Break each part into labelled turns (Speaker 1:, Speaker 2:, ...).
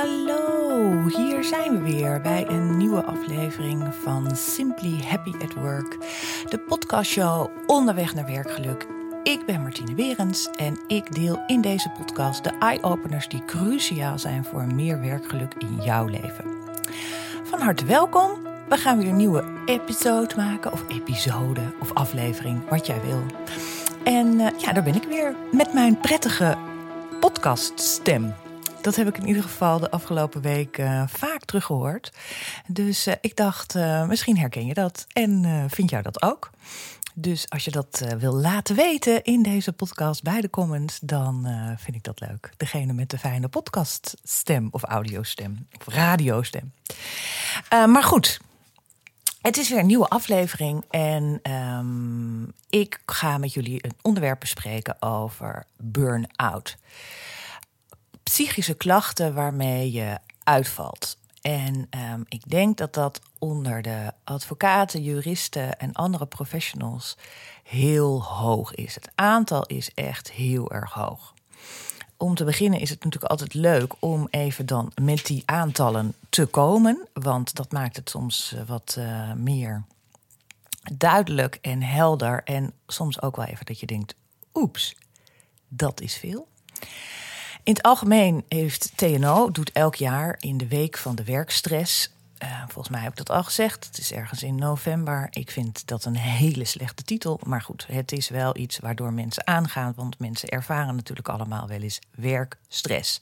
Speaker 1: Hallo, hier zijn we weer bij een nieuwe aflevering van Simply Happy at Work, de podcastshow onderweg naar werkgeluk. Ik ben Martine Berends en ik deel in deze podcast de eye-openers die cruciaal zijn voor meer werkgeluk in jouw leven. Van harte welkom. We gaan weer een nieuwe episode maken, of episode, of aflevering, wat jij wil. En eh, ja, daar ben ik weer met mijn prettige podcaststem. Dat heb ik in ieder geval de afgelopen week uh, vaak teruggehoord. Dus uh, ik dacht, uh, misschien herken je dat en vind jij dat ook. Dus als je dat wil laten weten in deze podcast bij de comments, dan vind ik dat leuk. Degene met de fijne podcaststem of audiostem of radiostem. maar goed, het is weer een nieuwe aflevering en um, ik ga met jullie een onderwerp bespreken over burn-out psychische klachten waarmee je uitvalt. En um, ik denk dat dat onder de advocaten, juristen en andere professionals heel hoog is. Het aantal is echt heel erg hoog. Om te beginnen is het natuurlijk altijd leuk om even dan met die aantallen te komen. Want dat maakt het soms eh, wat uh, meer duidelijk en helder. En soms ook wel even dat je denkt: oeps, dat is veel. In het algemeen heeft TNO doet elk jaar in de week van de werkstress. Uh, volgens mij heb ik dat al gezegd. Het is ergens in november. Ik vind dat een hele slechte titel. Maar goed, het is wel iets waardoor mensen aangaan. Want mensen ervaren natuurlijk allemaal wel eens werkstress.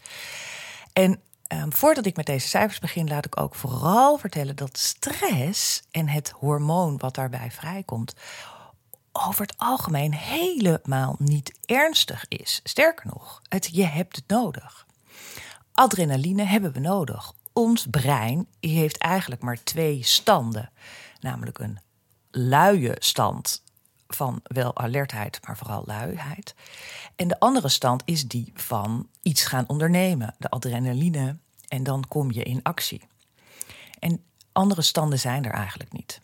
Speaker 1: En um, voordat ik met deze cijfers begin, laat ik ook vooral vertellen dat stress en het hormoon wat daarbij vrijkomt over het algemeen helemaal niet ernstig is. Sterker nog, het, je hebt het nodig. Adrenaline hebben we nodig. Ons brein heeft eigenlijk maar twee standen. Namelijk een luie stand van wel alertheid, maar vooral luiheid. En de andere stand is die van iets gaan ondernemen, de adrenaline. En dan kom je in actie. En andere standen zijn er eigenlijk niet.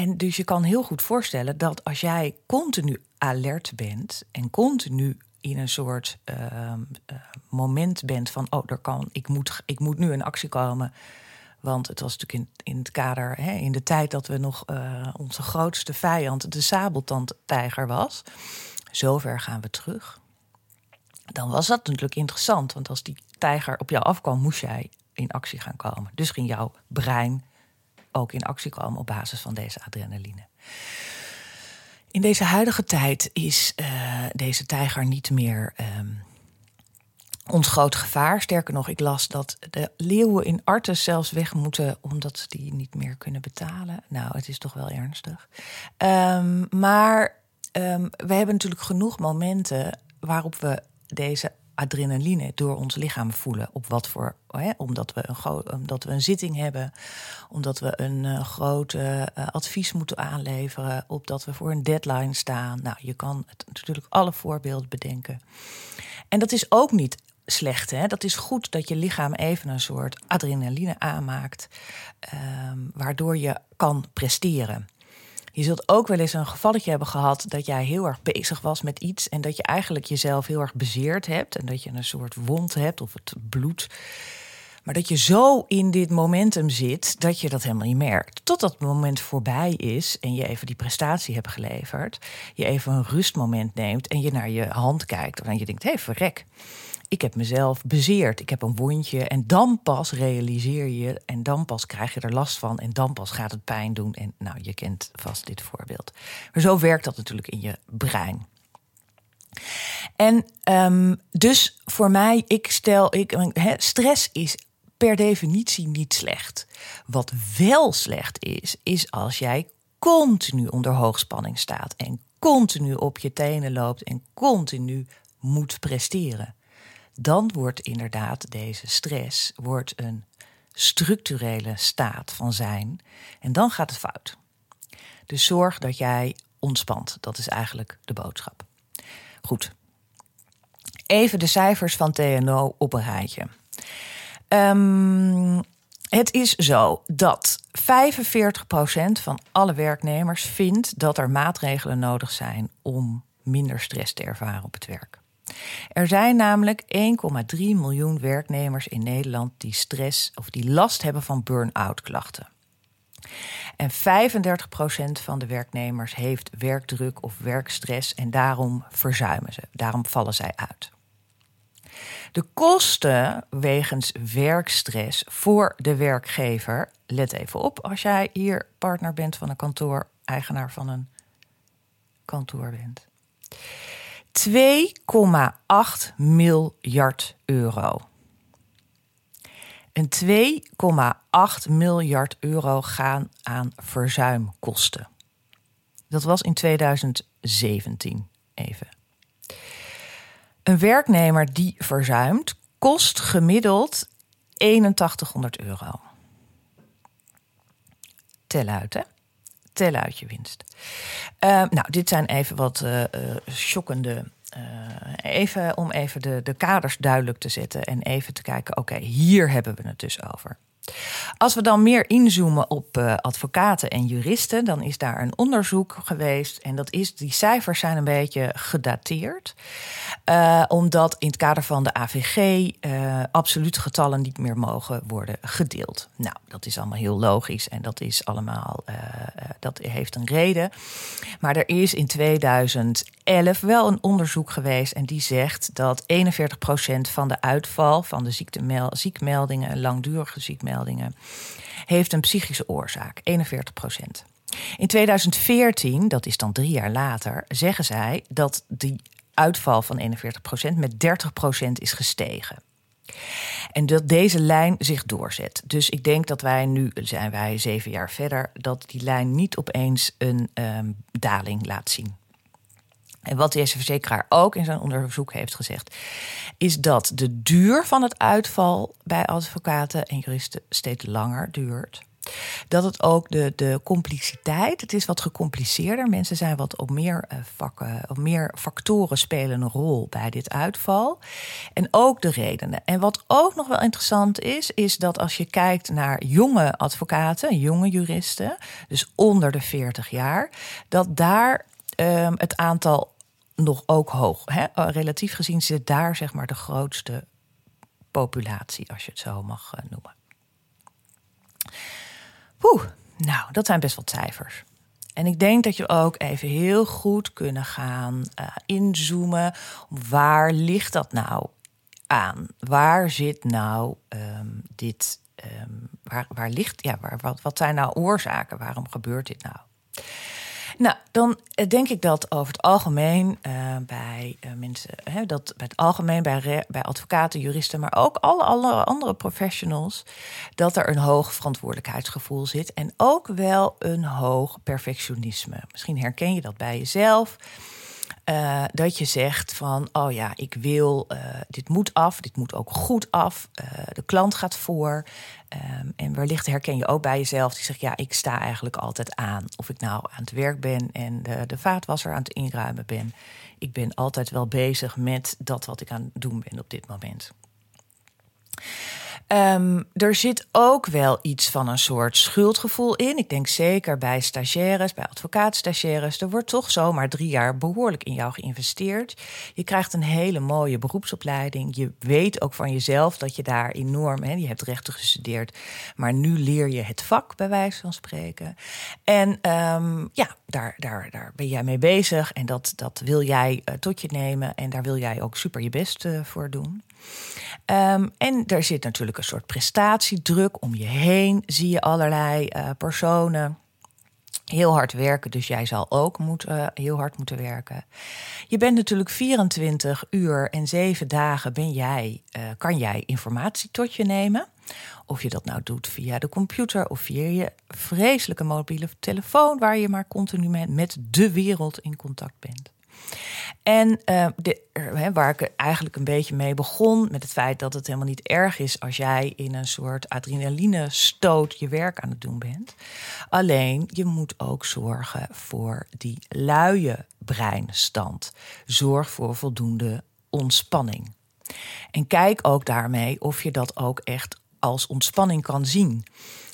Speaker 1: En dus je kan heel goed voorstellen dat als jij continu alert bent en continu in een soort uh, uh, moment bent van, oh, er kan, ik, moet, ik moet nu in actie komen. Want het was natuurlijk in, in het kader, hè, in de tijd dat we nog uh, onze grootste vijand, de sabeltandtijger was. Zover gaan we terug. Dan was dat natuurlijk interessant, want als die tijger op jou afkwam, moest jij in actie gaan komen. Dus ging jouw brein ook in actie komen op basis van deze adrenaline. In deze huidige tijd is uh, deze tijger niet meer um, ons groot gevaar. Sterker nog, ik las dat de leeuwen in Artes zelfs weg moeten omdat ze die niet meer kunnen betalen. Nou, het is toch wel ernstig. Um, maar um, we hebben natuurlijk genoeg momenten waarop we deze adrenaline door ons lichaam voelen. Op wat voor, hè, omdat, we een omdat we een zitting hebben, omdat we een uh, groot uh, advies moeten aanleveren, opdat we voor een deadline staan. Nou, je kan het, natuurlijk alle voorbeelden bedenken. En dat is ook niet slecht. Hè? Dat is goed dat je lichaam even een soort adrenaline aanmaakt, um, waardoor je kan presteren. Je zult ook wel eens een gevalletje hebben gehad dat jij heel erg bezig was met iets en dat je eigenlijk jezelf heel erg bezeerd hebt en dat je een soort wond hebt of het bloed. Maar dat je zo in dit momentum zit dat je dat helemaal niet merkt. Totdat het moment voorbij is en je even die prestatie hebt geleverd. Je even een rustmoment neemt en je naar je hand kijkt. En je denkt, hé, hey, verrek ik heb mezelf bezeerd, ik heb een wondje. En dan pas realiseer je en dan pas krijg je er last van en dan pas gaat het pijn doen. En nou, je kent vast dit voorbeeld. Maar zo werkt dat natuurlijk in je brein. En um, dus voor mij, ik stel, ik, stress is per definitie niet slecht. Wat wel slecht is, is als jij continu onder hoogspanning staat en continu op je tenen loopt en continu moet presteren dan wordt inderdaad deze stress wordt een structurele staat van zijn. En dan gaat het fout. Dus zorg dat jij ontspant. Dat is eigenlijk de boodschap. Goed. Even de cijfers van TNO op een rijtje. Um, het is zo dat 45% van alle werknemers vindt dat er maatregelen nodig zijn om minder stress te ervaren op het werk. Er zijn namelijk 1,3 miljoen werknemers in Nederland die stress of die last hebben van burn-out klachten. En 35% van de werknemers heeft werkdruk of werkstress en daarom verzuimen ze. Daarom vallen zij uit. De kosten wegens werkstress voor de werkgever, let even op als jij hier partner bent van een kantoor, eigenaar van een kantoor bent. 2,8 miljard euro. En 2,8 miljard euro gaan aan verzuimkosten. Dat was in 2017 even. Een werknemer die verzuimt kost gemiddeld 8100 euro. Tel uit, hè? Tel uit je winst. Uh, nou, dit zijn even wat uh, shockende. even om even de, de kaders duidelijk te zetten en even te kijken: oké, hier hebben we het dus over. Als we dan meer inzoomen op uh, advocaten en juristen, dan is daar een onderzoek geweest. En dat is, die cijfers zijn een beetje gedateerd. Uh, omdat in het kader van de AVG uh, absolute getallen niet meer mogen worden gedeeld. Nou, dat is allemaal heel logisch en dat is allemaal, dat heeft een reden. Maar er is in 2011 wel een onderzoek geweest en die zegt dat 41% van de uitval van de ziekmeldingen en langdurige ziekmeldingen heeft een psychische oorzaak, 41 procent. In 2014, dat is dan drie jaar later, zeggen zij dat die uitval van 41 procent met 30 procent is gestegen. En dat deze lijn zich doorzet. Dus ik denk dat wij nu, zijn wij zeven jaar verder, dat die lijn niet opeens een um, daling laat zien. En wat deze verzekeraar ook in zijn onderzoek heeft gezegd, is dat de duur van het uitval bij advocaten en juristen steeds langer duurt. Dat het ook de, de compliciteit, het is wat gecompliceerder. Mensen zijn wat op meer uh, vakken, of meer factoren spelen een rol bij dit uitval. En ook de redenen. En wat ook nog wel interessant is, is dat als je kijkt naar jonge advocaten, jonge juristen, dus onder de 40 jaar, dat daar um, het aantal nog ook hoog. Hè? Uh, relatief gezien zit daar zeg maar de grootste populatie, als je het zo mag uh, noemen. Oeh, nou, dat zijn best wel cijfers. En ik denk dat je ook even heel goed kunnen gaan uh, inzoomen. Waar ligt dat nou aan? Waar zit nou um, dit? Um, waar, waar ligt, ja, waar, wat, wat zijn nou oorzaken? Waarom gebeurt dit nou? Nou, dan eh, denk ik dat over het algemeen uh, bij uh, mensen, hè, dat bij het algemeen bij, bij advocaten, juristen, maar ook alle, alle andere professionals, dat er een hoog verantwoordelijkheidsgevoel zit en ook wel een hoog perfectionisme. Misschien herken je dat bij jezelf. Uh, dat je zegt van, oh ja, ik wil, uh, dit moet af, dit moet ook goed af. Uh, de klant gaat voor. Um, en wellicht herken je ook bij jezelf die zegt, ja, ik sta eigenlijk altijd aan. Of ik nou aan het werk ben en de, de vaatwasser aan het inruimen ben. Ik ben altijd wel bezig met dat wat ik aan het doen ben op dit moment. Um, er zit ook wel iets van een soort schuldgevoel in. Ik denk zeker bij stagiaires, bij advocaatstagiaires. Er wordt toch zomaar drie jaar behoorlijk in jou geïnvesteerd. Je krijgt een hele mooie beroepsopleiding. Je weet ook van jezelf dat je daar enorm... Hè, je hebt rechten gestudeerd, maar nu leer je het vak, bij wijze van spreken. En um, ja, daar, daar, daar ben jij mee bezig. En dat, dat wil jij uh, tot je nemen. En daar wil jij ook super je best uh, voor doen. Um, en er zit natuurlijk een soort prestatiedruk om je heen. Zie je allerlei uh, personen heel hard werken, dus jij zal ook moet, uh, heel hard moeten werken. Je bent natuurlijk 24 uur en 7 dagen ben jij, kan jij informatie tot je nemen. Of je dat nou doet via de computer of via je vreselijke mobiele telefoon, waar je maar continu met de wereld in contact bent. En uh, de, waar ik eigenlijk een beetje mee begon, met het feit dat het helemaal niet erg is als jij in een soort adrenaline stoot je werk aan het doen bent. Alleen je moet ook zorgen voor die luie breinstand. Zorg voor voldoende ontspanning. En kijk ook daarmee of je dat ook echt als ontspanning kan zien.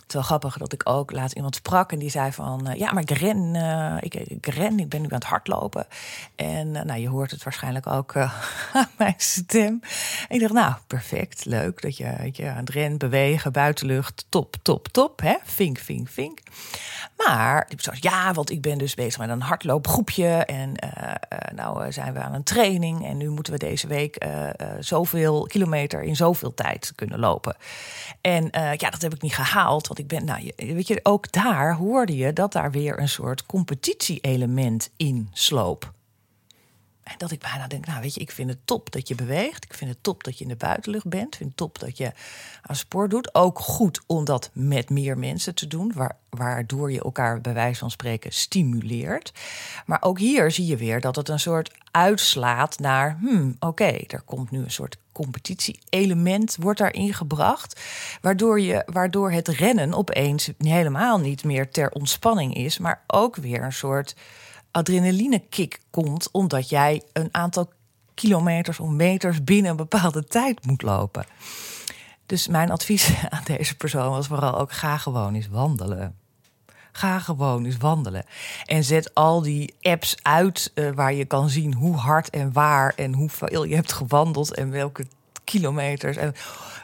Speaker 1: Het wel grappig dat ik ook laat iemand sprak en die zei van... ja, maar ik ren, ik, ren, ik ben nu aan het hardlopen. En nou, je hoort het waarschijnlijk ook aan mijn stem. En ik dacht, nou, perfect, leuk dat je, je aan het rennen, bewegen, buitenlucht, top, top, top. Hè? Vink, vink, vink. Maar die persoon, ja, want ik ben dus bezig met een hardloopgroepje. En nou zijn we aan een training. En nu moeten we deze week zoveel kilometer in zoveel tijd kunnen lopen. En ja, dat heb ik niet gehaald. Ik ben, nou, weet je, ook daar hoorde je dat daar weer een soort competitie-element in sloop. En dat ik bijna denk, nou weet je, ik vind het top dat je beweegt. Ik vind het top dat je in de buitenlucht bent. Ik vind het top dat je aan sport doet. Ook goed om dat met meer mensen te doen. waardoor je elkaar bij wijze van spreken stimuleert. Maar ook hier zie je weer dat het een soort uitslaat naar... Hmm, oké, er komt nu een soort competitie-element wordt daarin gebracht. Waardoor, je, waardoor het rennen opeens helemaal niet meer ter ontspanning is... maar ook weer een soort adrenaline-kick komt omdat jij een aantal kilometers of meters binnen een bepaalde tijd moet lopen. Dus mijn advies aan deze persoon was vooral ook ga gewoon eens wandelen. Ga gewoon eens wandelen. En zet al die apps uit uh, waar je kan zien hoe hard en waar en hoeveel je hebt gewandeld en welke kilometers. En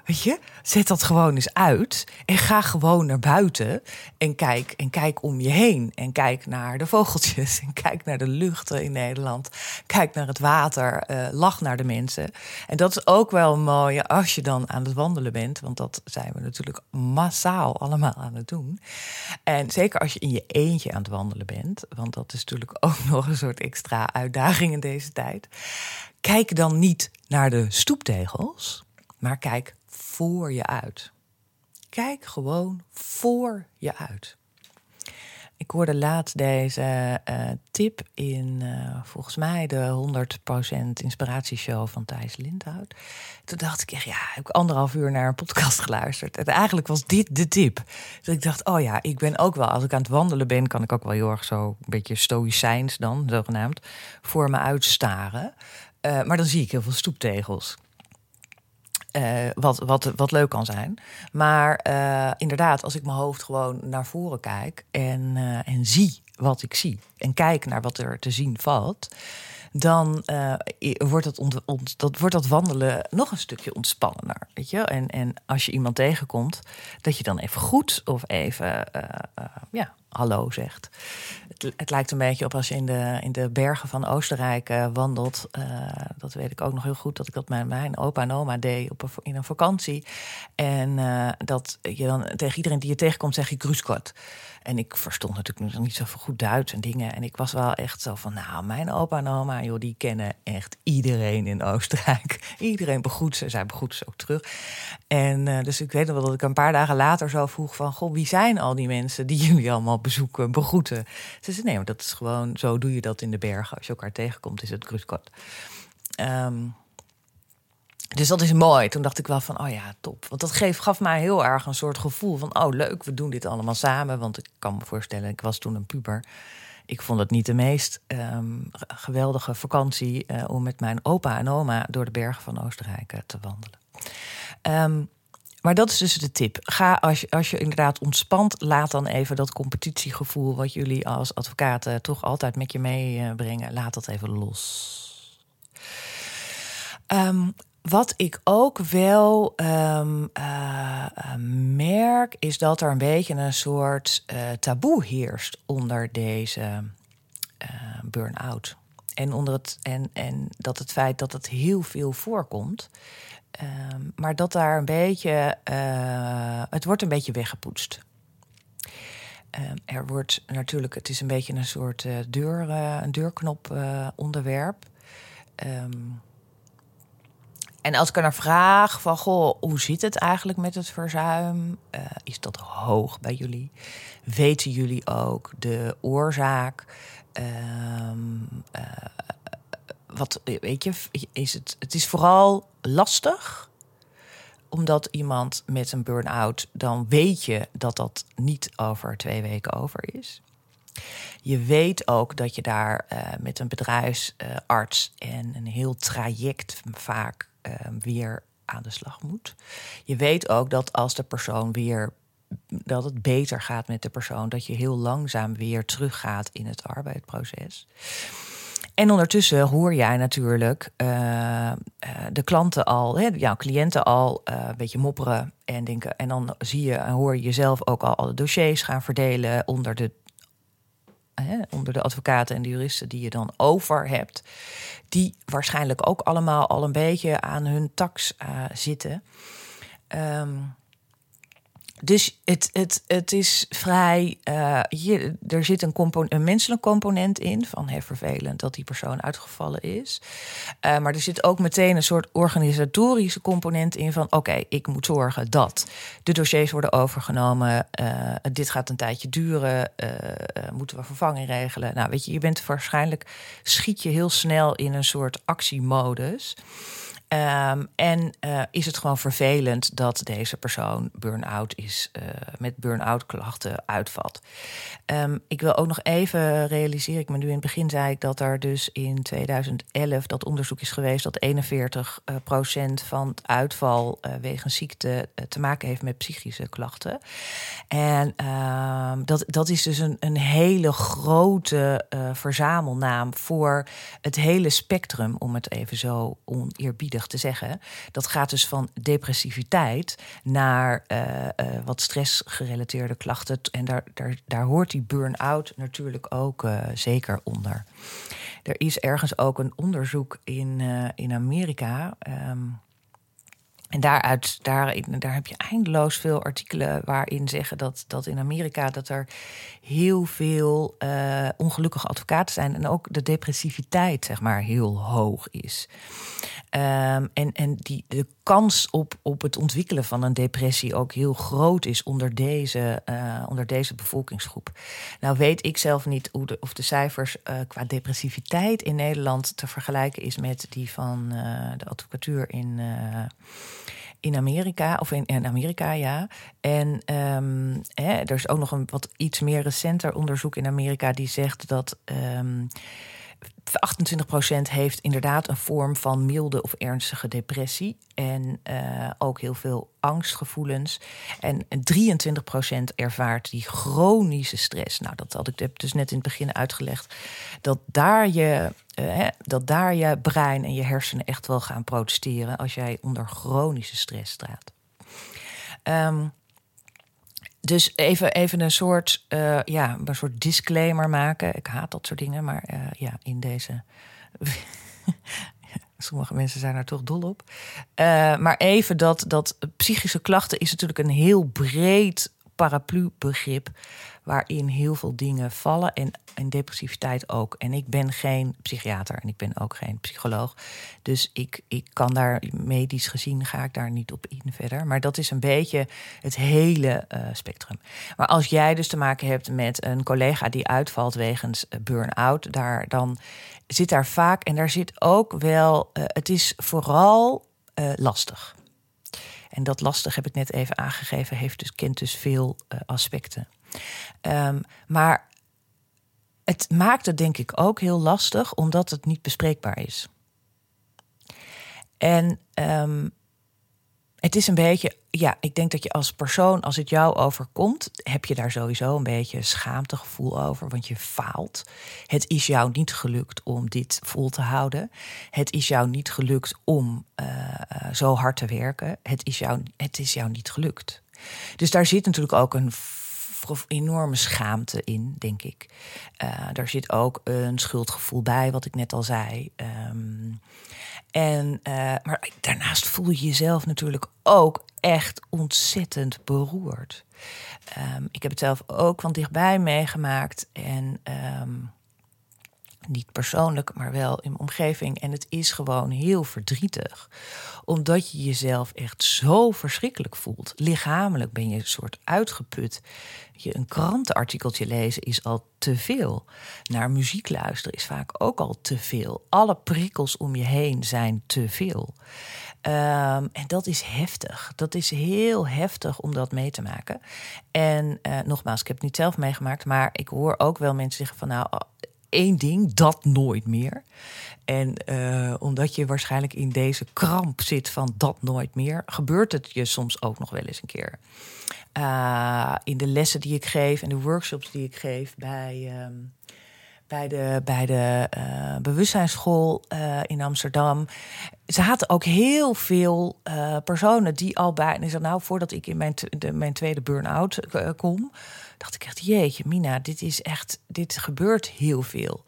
Speaker 1: Weet je, zet dat gewoon eens uit en ga gewoon naar buiten en kijk en kijk om je heen en kijk naar de vogeltjes en kijk naar de luchten in Nederland, kijk naar het water, uh, lach naar de mensen. En dat is ook wel een mooie als je dan aan het wandelen bent, want dat zijn we natuurlijk massaal allemaal aan het doen. En zeker als je in je eentje aan het wandelen bent, want dat is natuurlijk ook nog een soort extra uitdaging in deze tijd. Kijk dan niet naar de stoeptegels, maar kijk voor je uit. Kijk gewoon voor je uit. Ik hoorde laatst deze uh, tip in uh, volgens mij de 100% inspiratieshow van Thijs Lindhout. Toen dacht ik ja, heb ik anderhalf uur naar een podcast geluisterd. En eigenlijk was dit de tip. Dus ik dacht, oh ja, ik ben ook wel, als ik aan het wandelen ben, kan ik ook wel heel erg zo een beetje stoïcijns dan, zogenaamd, voor me uitstaren. Uh, maar dan zie ik heel veel stoeptegels. Uh, wat, wat, wat leuk kan zijn. Maar uh, inderdaad, als ik mijn hoofd gewoon naar voren kijk en, uh, en zie wat ik zie en kijk naar wat er te zien valt, dan wordt, dat ont, ont, dat wordt dat wandelen nog een stukje ontspannender. Weet je? En, en als je iemand tegenkomt, dat je dan even goed of even ja, hallo zegt. Het, lijkt een beetje op als je in de, in de bergen van Oostenrijk uh, wandelt. Uh, dat weet ik ook nog heel goed, dat ik dat met mijn opa en oma deed op een, in een vakantie. En uh, dat je dan tegen iedereen die je tegenkomt zeg je gruskot. En ik verstond natuurlijk nog niet zo goed Duits en dingen. En ik was wel echt zo van, nou, mijn opa en oma, joh, die kennen echt iedereen in Oostenrijk. Iedereen begroet ze, zij begroet ze ook terug. En dus ik weet nog wel dat ik een paar dagen later zo vroeg van, goh, wie zijn al die mensen die jullie allemaal bezoeken, begroeten? Ze zei, nee, dat is gewoon, zo doe je dat in de bergen. Als je elkaar tegenkomt, is het gruskot. Um, dus dat is mooi. Toen dacht ik wel van, oh ja, top. Want dat geef, gaf mij heel erg een soort gevoel van, oh leuk, we doen dit allemaal samen. Want ik kan me voorstellen, ik was toen een puber. Ik vond het niet de meest um, geweldige vakantie uh, om met mijn opa en oma door de bergen van Oostenrijk uh, te wandelen. Um, maar dat is dus de tip. Ga als je, als je inderdaad ontspant, laat dan even dat competitiegevoel wat jullie als advocaten toch altijd met je meebrengen, laat dat even los. Um, wat ik ook wel um, uh, merk, is dat er een beetje een soort uh, taboe heerst onder deze burn-out. En, onder het, en, en dat het feit dat het heel veel voorkomt. Um, maar dat daar een beetje. het wordt een beetje weggepoetst. Um, er wordt natuurlijk, het is een beetje een soort deur, een deurknop onderwerp. Um, en als ik er naar vraag van, goh, hoe zit het eigenlijk met het verzuim? Uh, is dat hoog bij jullie? Weten jullie ook de oorzaak? Wat, weet je, is het, het is vooral lastig omdat iemand met een burn-out, dan weet je dat dat niet over twee weken over is. Je weet ook dat je daar uh, met een bedrijfsarts en een heel traject vaak uh, weer aan de slag moet. Je weet ook dat als de persoon weer dat het beter gaat met de persoon. Dat je heel langzaam weer teruggaat in het arbeidsproces. En ondertussen hoor jij natuurlijk uh, de klanten al, hè, jouw cliënten al uh, een beetje mopperen en denken. En dan zie je en hoor je jezelf ook al alle dossiers gaan verdelen onder de, onder de advocaten en de juristen die je dan over hebt. Die waarschijnlijk ook allemaal al een beetje aan hun tax zitten. Um, dus het, het, het is vrij. Uh, er zit een, een menselijk component in. Van heel vervelend dat die persoon uitgevallen is. Uh, maar er zit ook meteen een soort organisatorische component in. Van oké, ik moet zorgen dat de dossiers worden overgenomen. Uh, dit gaat een tijdje duren. moeten we vervanging regelen? Nou, weet je, je bent waarschijnlijk. schiet je heel snel in een soort actiemodus. Um, en uh, is het gewoon vervelend dat deze persoon burn-out is, uh, met burn-out klachten uitvalt. Um, ik wil ook nog even realiseren, ik me nu in het begin zei ik dat er dus in 2011 dat onderzoek is geweest dat 41 uh, procent van het uitval wegens ziekte te maken heeft met psychische klachten. En um, dat, dat is dus een, een hele grote verzamelnaam voor het hele spectrum, om het even zo oneerbiedig te zeggen. Dat gaat dus van depressiviteit naar uh, uh, wat stressgerelateerde klachten. En daar, daar, daar hoort die burn-out natuurlijk ook uh, zeker onder. Er is ergens ook een onderzoek in, in Amerika. Um, en daaruit, daar, daar heb je eindeloos veel artikelen waarin zeggen dat, dat in Amerika dat er heel veel ongelukkige advocaten zijn en ook de depressiviteit zeg maar heel hoog is. Um, en en die, de kans op, op het ontwikkelen van een depressie ook heel groot is onder deze, uh, onder deze bevolkingsgroep. Nou weet ik zelf niet hoe de, of de cijfers uh, qua depressiviteit in Nederland te vergelijken is met die van de advocatuur in in Amerika, of in, in Amerika, ja. En um, hè, er is ook nog een wat iets meer recenter onderzoek in Amerika die zegt dat. Um, 28% heeft inderdaad een vorm van milde of ernstige depressie. En uh, ook heel veel angstgevoelens. En 23% ervaart die chronische stress. Nou, dat had ik dus net in het begin uitgelegd. Dat daar je, uh, dat daar je brein en je hersenen echt wel gaan protesteren als jij onder chronische stress staat. Um, dus even, even een soort, uh, ja, een soort disclaimer maken. Ik haat dat soort dingen, maar uh, ja, in deze. Sommige mensen zijn er toch dol op. Uh, maar even dat, dat psychische klachten is natuurlijk een heel breed paraplu-begrip waarin heel veel dingen vallen en, en depressiviteit ook. En ik ben geen psychiater en ik ben ook geen psycholoog. Dus ik, ik kan daar medisch gezien ga ik daar niet op in verder. Maar dat is een beetje het hele uh, spectrum. Maar als jij dus te maken hebt met een collega die uitvalt wegens uh, burn-out, daar dan zit daar vaak en daar zit ook wel. Uh, het is vooral lastig. En dat lastig heb ik net even aangegeven, heeft dus, kent dus veel aspecten. Um, maar het maakt het denk ik ook heel lastig, omdat het niet bespreekbaar is. En um, het is een beetje, ja, ik denk dat je als persoon, als het jou overkomt, heb je daar sowieso een beetje schaamtegevoel over, want je faalt. Het is jou niet gelukt om dit vol te houden. Het is jou niet gelukt om uh, zo hard te werken. Het is, jou, het is jou niet gelukt. Dus daar zit natuurlijk ook een enorme schaamte in, denk ik. Uh, daar zit ook een schuldgevoel bij, wat ik net al zei. Um, en, uh, maar daarnaast voel je jezelf natuurlijk ook echt ontzettend beroerd. Um, ik heb het zelf ook van dichtbij meegemaakt. En um, niet persoonlijk, maar wel in mijn omgeving. En het is gewoon heel verdrietig. Omdat je jezelf echt zo verschrikkelijk voelt. Lichamelijk ben je een soort uitgeput. Je een krantenartikeltje lezen is al te veel. Naar muziek luisteren is vaak ook al te veel. Alle prikkels om je heen zijn te veel. Um, en dat is heftig. Dat is heel heftig om dat mee te maken. En uh, nogmaals, ik heb het niet zelf meegemaakt, maar ik hoor ook wel mensen zeggen van nou één ding, dat nooit meer. En uh, omdat je waarschijnlijk in deze kramp zit van dat nooit meer, gebeurt het je soms ook nog wel eens een keer. eh, in de lessen die ik geef en de workshops die ik geef bij, ehm, bij de, bij de uh, bewustzijnsschool in Amsterdam. Ze hadden ook heel veel personen die al bij. En ik nou, voordat ik in mijn, de, mijn tweede burn-out kom, dacht ik echt, jeetje, Mina, dit is echt, dit gebeurt heel veel.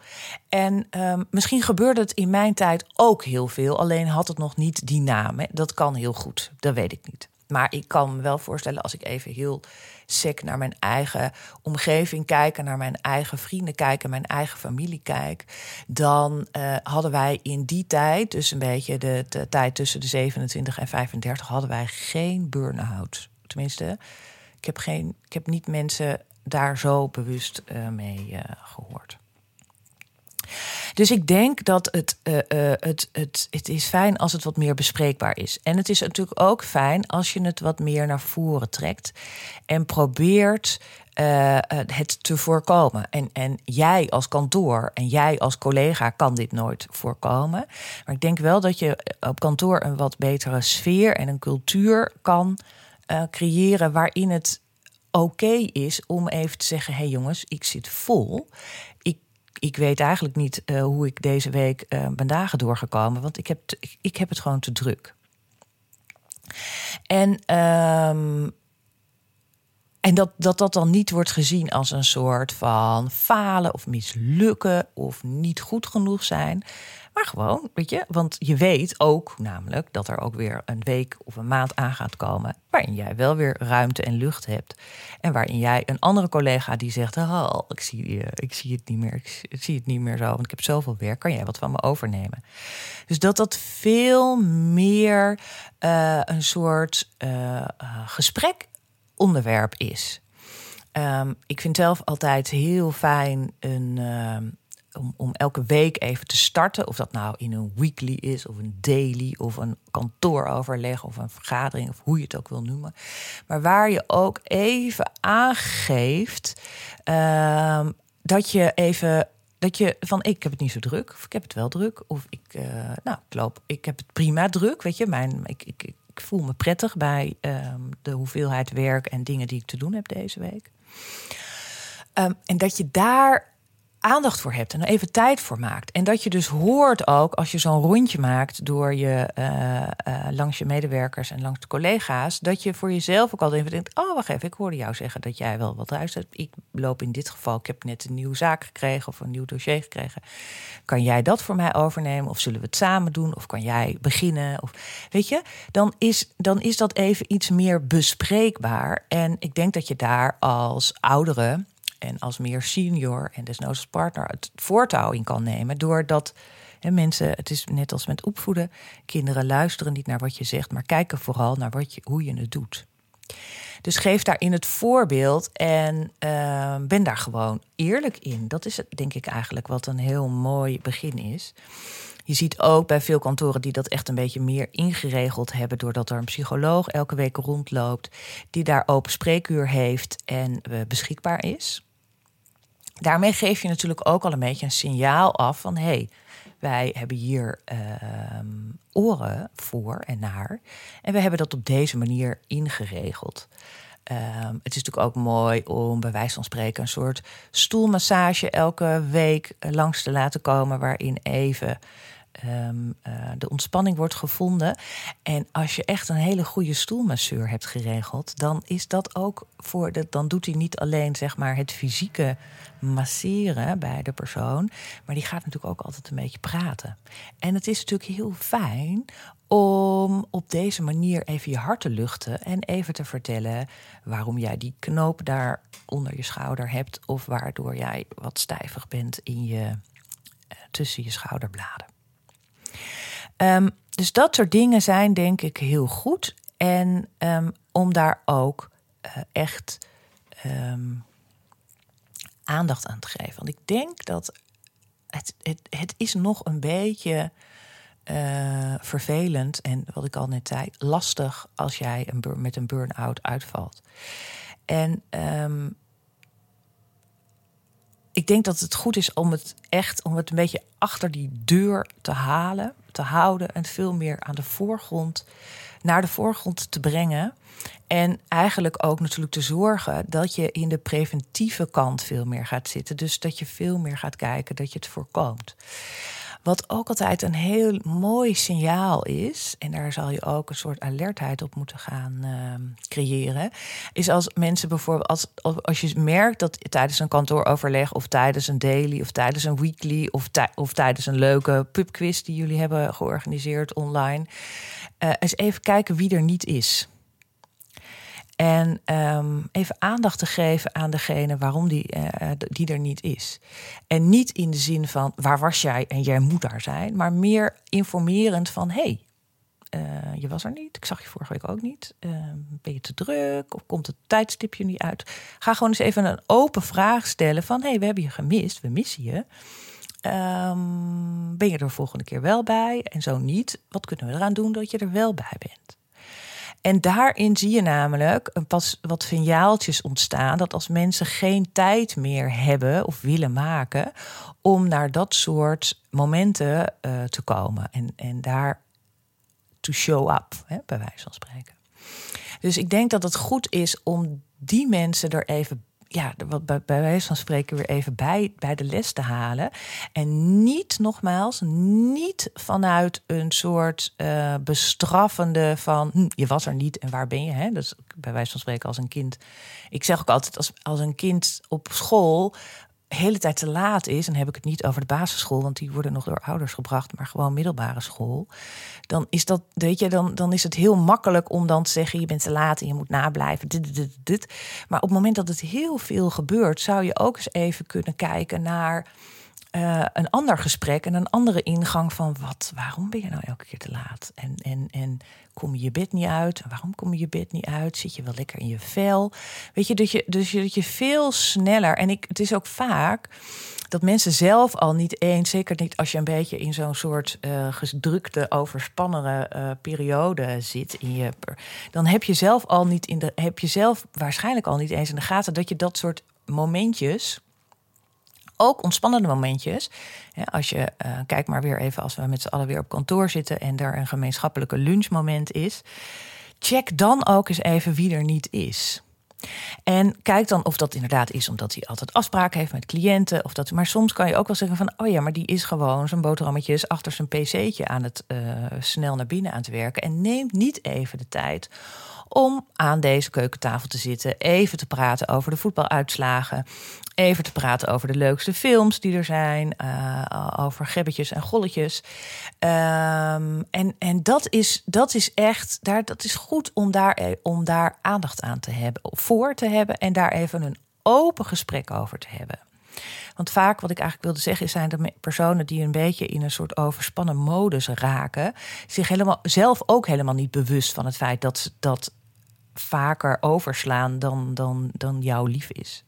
Speaker 1: En um, misschien gebeurde het in mijn tijd ook heel veel, alleen had het nog niet die naam. Hè. Dat kan heel goed, dat weet ik niet. Maar ik kan me wel voorstellen, als ik even heel sec naar mijn eigen omgeving kijk, naar mijn eigen vrienden kijk en mijn eigen familie kijk, dan uh, hadden wij in die tijd, dus een beetje de, de, tijd tussen de 27 en 35, hadden wij geen burn-out. Tenminste, ik heb, geen, ik heb niet mensen daar zo bewust uh, mee uh, gehoord. Dus ik denk dat het, uh, het, het, het is fijn als het wat meer bespreekbaar is. En het is natuurlijk ook fijn als je het wat meer naar voren trekt en probeert het te voorkomen. En, en jij als kantoor en jij als collega kan dit nooit voorkomen. Maar ik denk wel dat je op kantoor een wat betere sfeer en een cultuur kan creëren waarin het oké is om even te zeggen: hé hey jongens, ik zit vol ik weet eigenlijk niet uh, hoe ik deze week uh, ben dagen doorgekomen, want ik heb, ik, ik, heb het gewoon te druk. En, um, en dat, dat dat dan niet wordt gezien als een soort van falen of mislukken of niet goed genoeg zijn. Maar gewoon, weet je, want je weet ook namelijk dat er ook weer een week of een maand aan gaat komen. waarin jij wel weer ruimte en lucht hebt. En waarin jij een andere collega die zegt: Oh, ik zie, ik zie het niet meer, ik zie het niet meer zo, want ik heb zoveel werk. Kan jij wat van me overnemen? Dus dat dat veel meer uh, een soort uh, gesprek onderwerp is. Um, ik vind zelf altijd heel fijn een om, om elke week even te starten. Of dat nou in een weekly is, of een daily, of een kantooroverleg, of een vergadering, of hoe je het ook wil noemen. Maar waar je ook even aangeeft uh, dat je even. Dat je van ik heb het niet zo druk, of ik heb het wel druk, of ik, uh, nou, ik loop, ik heb het prima druk, weet je, mijn, ik, ik voel me prettig bij uh, de hoeveelheid werk en dingen die ik te doen heb deze week. Um, en dat je daar aandacht voor hebt en er even tijd voor maakt. En dat je dus hoort ook als je zo'n rondje maakt door je uh, uh, langs je medewerkers en langs de collega's, dat je voor jezelf ook altijd even denkt: oh wacht even, ik hoorde jou zeggen dat jij wel wat thuis hebt. Ik loop in dit geval, ik heb net een nieuwe zaak gekregen of een nieuw dossier gekregen. Kan jij dat voor mij overnemen? Of zullen we het samen doen? Of kan jij beginnen? Of weet je, dan is, dan is dat even iets meer bespreekbaar. En ik denk dat je daar als ouderen en als meer senior en desnoods partner het voortouw in kan nemen. Doordat hè, mensen, het is net als met opvoeden, kinderen luisteren niet naar wat je zegt, maar kijken vooral naar wat je, hoe je het doet. Dus geef daarin het voorbeeld en uh, ben daar gewoon eerlijk in. Dat is denk ik eigenlijk wat een heel mooi begin is. Je ziet ook bij veel kantoren die dat echt een beetje meer ingeregeld hebben, doordat er een psycholoog elke week rondloopt, die daar open spreekuur heeft en uh, beschikbaar is. Daarmee geef je natuurlijk ook al een beetje een signaal af van hé, hey, wij hebben hier uh, oren voor en naar. En we hebben dat op deze manier ingeregeld. Um, het is natuurlijk ook mooi om bij wijze van spreken een soort stoelmassage elke week langs te laten komen, waarin even um, uh, de ontspanning wordt gevonden. En als je echt een hele goede stoelmasseur hebt geregeld, dan is dat ook voor de, dan doet hij niet alleen zeg maar het fysieke masseren bij de persoon, maar die gaat natuurlijk ook altijd een beetje praten. En het is natuurlijk heel fijn om op deze manier even je hart te luchten en even te vertellen waarom jij die knoop daar onder je schouder hebt of waardoor jij wat stijvig bent in je, uh, tussen je schouderbladen. Um, dus dat soort dingen zijn denk ik heel goed. En um, om daar ook uh, echt um, aandacht aan te geven. Want ik denk dat het, het, het is nog een beetje uh, vervelend en wat ik al net zei, lastig als jij een met een burn-out uitvalt. En ik denk dat het goed is om het echt om het een beetje achter die deur te halen, te houden en veel meer aan de voorgrond naar de voorgrond te brengen. En eigenlijk ook natuurlijk te zorgen dat je in de preventieve kant veel meer gaat zitten. Dus dat je veel meer gaat kijken dat je het voorkomt. Wat ook altijd een heel mooi signaal is, en daar zal je ook een soort alertheid op moeten gaan uh, creëren, is als mensen bijvoorbeeld, als, als je merkt dat tijdens een kantooroverleg of tijdens een daily of tijdens een weekly of, of tijdens een leuke pubquiz die jullie hebben georganiseerd online, uh, eens even kijken wie er niet is. En um, even aandacht te geven aan degene waarom die, uh, die er niet is. En niet in de zin van waar was jij en jij moet daar zijn, maar meer informerend van hey, uh, je was er niet, ik zag je vorige week ook niet. Uh, ben je te druk of komt het tijdstipje niet uit? Ga gewoon eens even een open vraag stellen van hey, we hebben je gemist, we missen je. Um, ben je er volgende keer wel bij? En zo niet, wat kunnen we eraan doen dat je er wel bij bent? En daarin zie je namelijk een pas wat signaaltjes ontstaan dat als mensen geen tijd meer hebben of willen maken om naar dat soort momenten uh, te komen en, en daar to show up, hè, bij wijze van spreken. Dus ik denk dat het goed is om die mensen er even ja, wat bij, bij wijze van spreken weer even bij, bij de les te halen. En niet, nogmaals, niet vanuit een soort uh, bestraffende van hm, je was er niet en waar ben je? Hè? Dus bij wijze van spreken als een kind. Ik zeg ook altijd als, als een kind op school hele tijd te laat is, en heb ik het niet over de basisschool, want die worden nog door ouders gebracht, maar gewoon middelbare school, dan is dat, weet je, dan, dan is het heel makkelijk om dan te zeggen: je bent te laat en je moet nablijven. Dit, dit, dit. Maar op het moment dat het heel veel gebeurt, zou je ook eens even kunnen kijken naar. Uh, een ander gesprek en een andere ingang van wat, waarom ben je nou elke keer te laat? En, en, en kom je je bed niet uit? Waarom kom je je bed niet uit? Zit je wel lekker in je vel? Weet je, dat je, dus je, dat je veel sneller. En ik, het is ook vaak dat mensen zelf al niet eens, zeker niet als je een beetje in zo'n soort uh, gedrukte, overspannere uh, periode zit in je. Dan heb je zelf al niet in de. Heb je zelf waarschijnlijk al niet eens in de gaten dat je dat soort momentjes ook ontspannende momentjes. als je, uh, kijk maar weer even als we met z'n allen weer op kantoor zitten en er een gemeenschappelijke lunchmoment is. Check dan ook eens even wie er niet is. En kijk dan of dat inderdaad is omdat hij altijd afspraken heeft met cliënten. Of dat, maar soms kan je ook wel zeggen van, oh ja, maar die is gewoon zijn boterhammetjes achter zijn pc'tje aan het uh, snel naar binnen aan het werken. En neemt niet even de tijd om aan deze keukentafel te zitten, even te praten over de voetbaluitslagen, even te praten over de leukste films die er zijn, uh, over gebbetjes en golletjes. Um, en en dat, is, dat is echt, daar, dat is goed om daar, om daar aandacht aan te hebben, voor te hebben en daar even een open gesprek over te hebben. Want vaak, wat ik eigenlijk wilde zeggen, zijn de personen die een beetje in een soort overspannen modus raken, zich helemaal zelf ook helemaal niet bewust van het feit dat ze dat vaker overslaan dan, dan, dan jou lief is.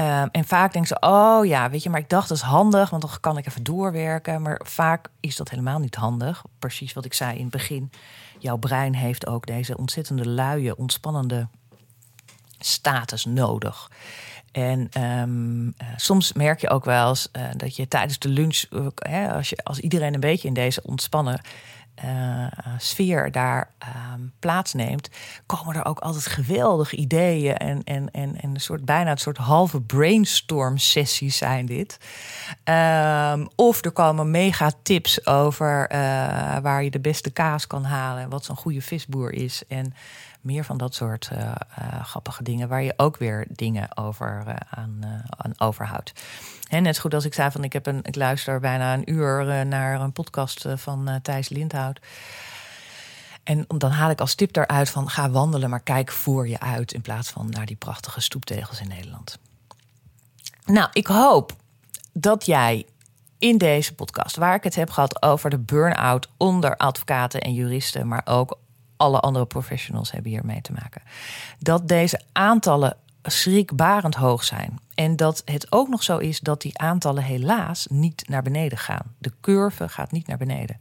Speaker 1: Um, en vaak denken ze, oh ja, weet je, maar ik dacht dat is handig, want dan kan ik even doorwerken. Maar vaak is dat helemaal niet handig. Precies wat ik zei in het begin. Jouw brein heeft ook deze ontzettende luie, ontspannende status nodig. En um, uh, soms merk je ook wel eens uh, dat je tijdens de lunch, uh, als, je, als iedereen een beetje in deze ontspannen uh, sfeer daar uh, plaatsneemt, komen er ook altijd geweldige ideeën en, en, en, en een soort bijna een soort halve brainstorm sessies zijn dit. Um, of er komen mega tips over waar je de beste kaas kan halen en wat zo'n goede visboer is en meer van dat soort uh, uh, grappige dingen waar je ook weer dingen over uh, aan, aan overhoudt. En net zo goed als ik zei van ik, heb een, ik luister bijna een uur naar een podcast van Thijs Lindhout. En dan haal ik als tip daaruit van ga wandelen, maar kijk voor je uit in plaats van naar die prachtige stoeptegels in Nederland. Nou, ik hoop dat jij in deze podcast, waar ik het heb gehad over de burn-out onder advocaten en juristen, maar ook alle andere professionals hebben hier mee te maken. Dat deze aantallen schrikbarend hoog zijn. En dat het ook nog zo is dat die aantallen helaas niet naar beneden gaan. De curve gaat niet naar beneden.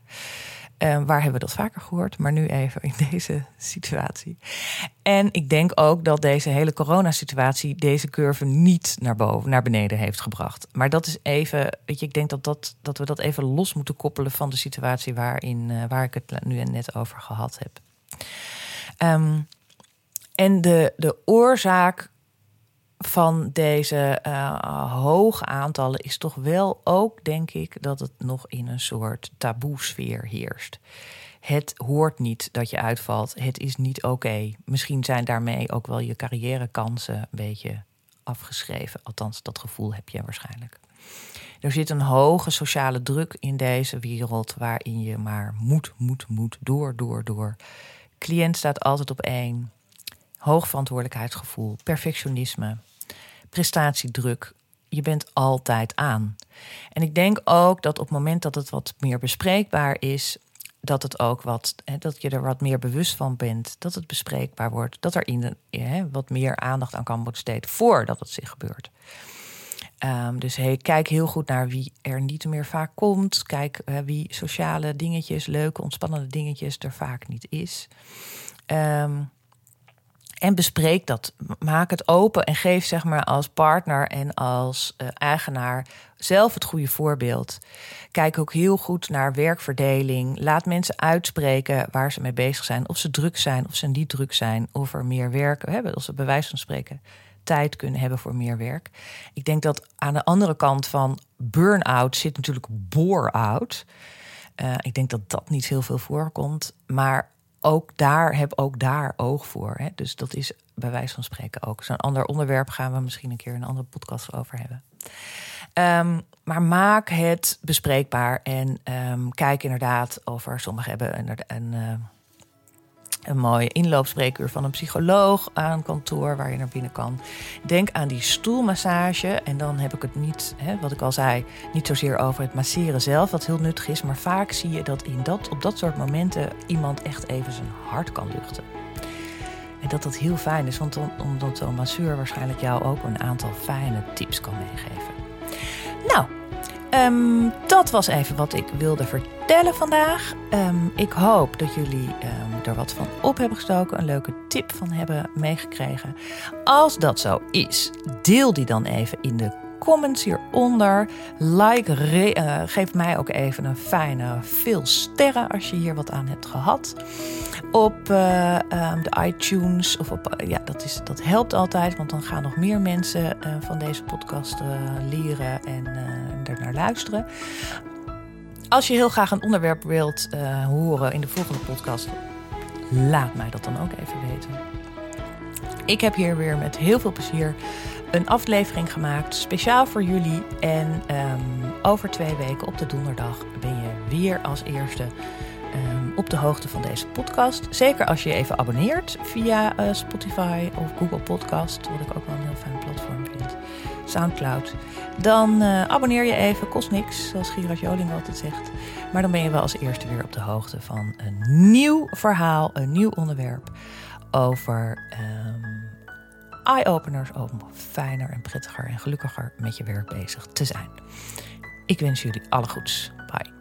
Speaker 1: Uh, waar hebben we dat vaker gehoord? Maar nu even in deze situatie. En ik denk ook dat deze hele coronasituatie deze curve niet naar boven, naar beneden heeft gebracht. Maar dat is even, weet je, ik denk dat, dat, dat we dat even los moeten koppelen van de situatie waarin, uh, waar ik het nu net over gehad heb. Ehm, en de, de oorzaak van deze uh, hoge aantallen is toch wel ook, denk ik, dat het nog in een soort taboe-sfeer heerst. Het hoort niet dat je uitvalt. Het is niet oké. Misschien zijn daarmee ook wel je carrièrekansen een beetje afgeschreven. Althans, dat gevoel heb je waarschijnlijk. Er zit een hoge sociale druk in deze wereld waarin je maar moet, moet, moet, door, door, door. Cliënt staat altijd op één. Hoog verantwoordelijkheidsgevoel, perfectionisme, prestatiedruk. Je bent altijd aan. En ik denk ook dat op het moment dat het wat meer bespreekbaar is, dat het ook wat, hè, dat je er wat meer bewust van bent, dat het bespreekbaar wordt, dat er in hè, wat meer aandacht aan kan worden besteed voordat het zich gebeurt. Um, dus hey, kijk heel goed naar wie er niet meer vaak komt. Kijk wie sociale dingetjes, leuke, ontspannende dingetjes er vaak niet is. Um, en bespreek dat. Maak het open en geef zeg maar als partner en als uh, eigenaar zelf het goede voorbeeld. Kijk ook heel goed naar werkverdeling. Laat mensen uitspreken waar ze mee bezig zijn. Of ze druk zijn, of ze niet druk zijn. Of er meer werk hebben. Of ze bij wijze van spreken tijd kunnen hebben voor meer werk. Ik denk dat aan de andere kant van burn-out zit natuurlijk bore-out. Uh, ik denk dat dat niet heel veel voorkomt. Maar ook daar heb ook daar oog voor. Hè? Dus dat is bij wijze van spreken ook. Zo'n ander onderwerp gaan we misschien een keer een andere podcast over hebben. Um, maar maak het bespreekbaar en um, kijk inderdaad over. Sommigen hebben een, een, uh, een mooie inloopspreekuur van een psycholoog aan kantoor waar je naar binnen kan. Denk aan die stoelmassage. En dan heb ik het niet, hè, wat ik al zei, niet zozeer over het masseren zelf, wat heel nuttig is. Maar vaak zie je dat, in dat op dat soort momenten iemand echt even zijn hart kan luchten. En dat dat heel fijn is, want omdat zo'n masseur waarschijnlijk jou ook een aantal fijne tips kan meegeven. Nou, um, dat was even wat ik wilde vertellen vandaag. Um, ik hoop dat jullie um, er wat van op hebben gestoken, een leuke tip van hebben meegekregen. Als dat zo is, deel die dan even in de comments hieronder. Like, uh, geef mij ook even een fijne veel sterren als je hier wat aan hebt gehad. Op um, de iTunes of op, uh, ja, dat, is, dat helpt altijd, want dan gaan nog meer mensen van deze podcast leren en naar luisteren. Als je heel graag een onderwerp wilt horen in de volgende podcast, laat mij dat dan ook even weten. Ik heb hier weer met heel veel plezier een aflevering gemaakt, speciaal voor jullie. En um, over twee weken op de donderdag ben je weer als eerste um, op de hoogte van deze podcast. Zeker als je je even abonneert via uh, Spotify of Google Podcast, wat ik ook wel een heel fijn platform. Soundcloud. Dan uh, abonneer je even, kost niks, zoals Gerard Joling altijd zegt. Maar dan ben je wel als eerste weer op de hoogte van een nieuw verhaal, een nieuw onderwerp over um, eye-openers om fijner en prettiger en gelukkiger met je werk bezig te zijn. Ik wens jullie alle goeds. Bye.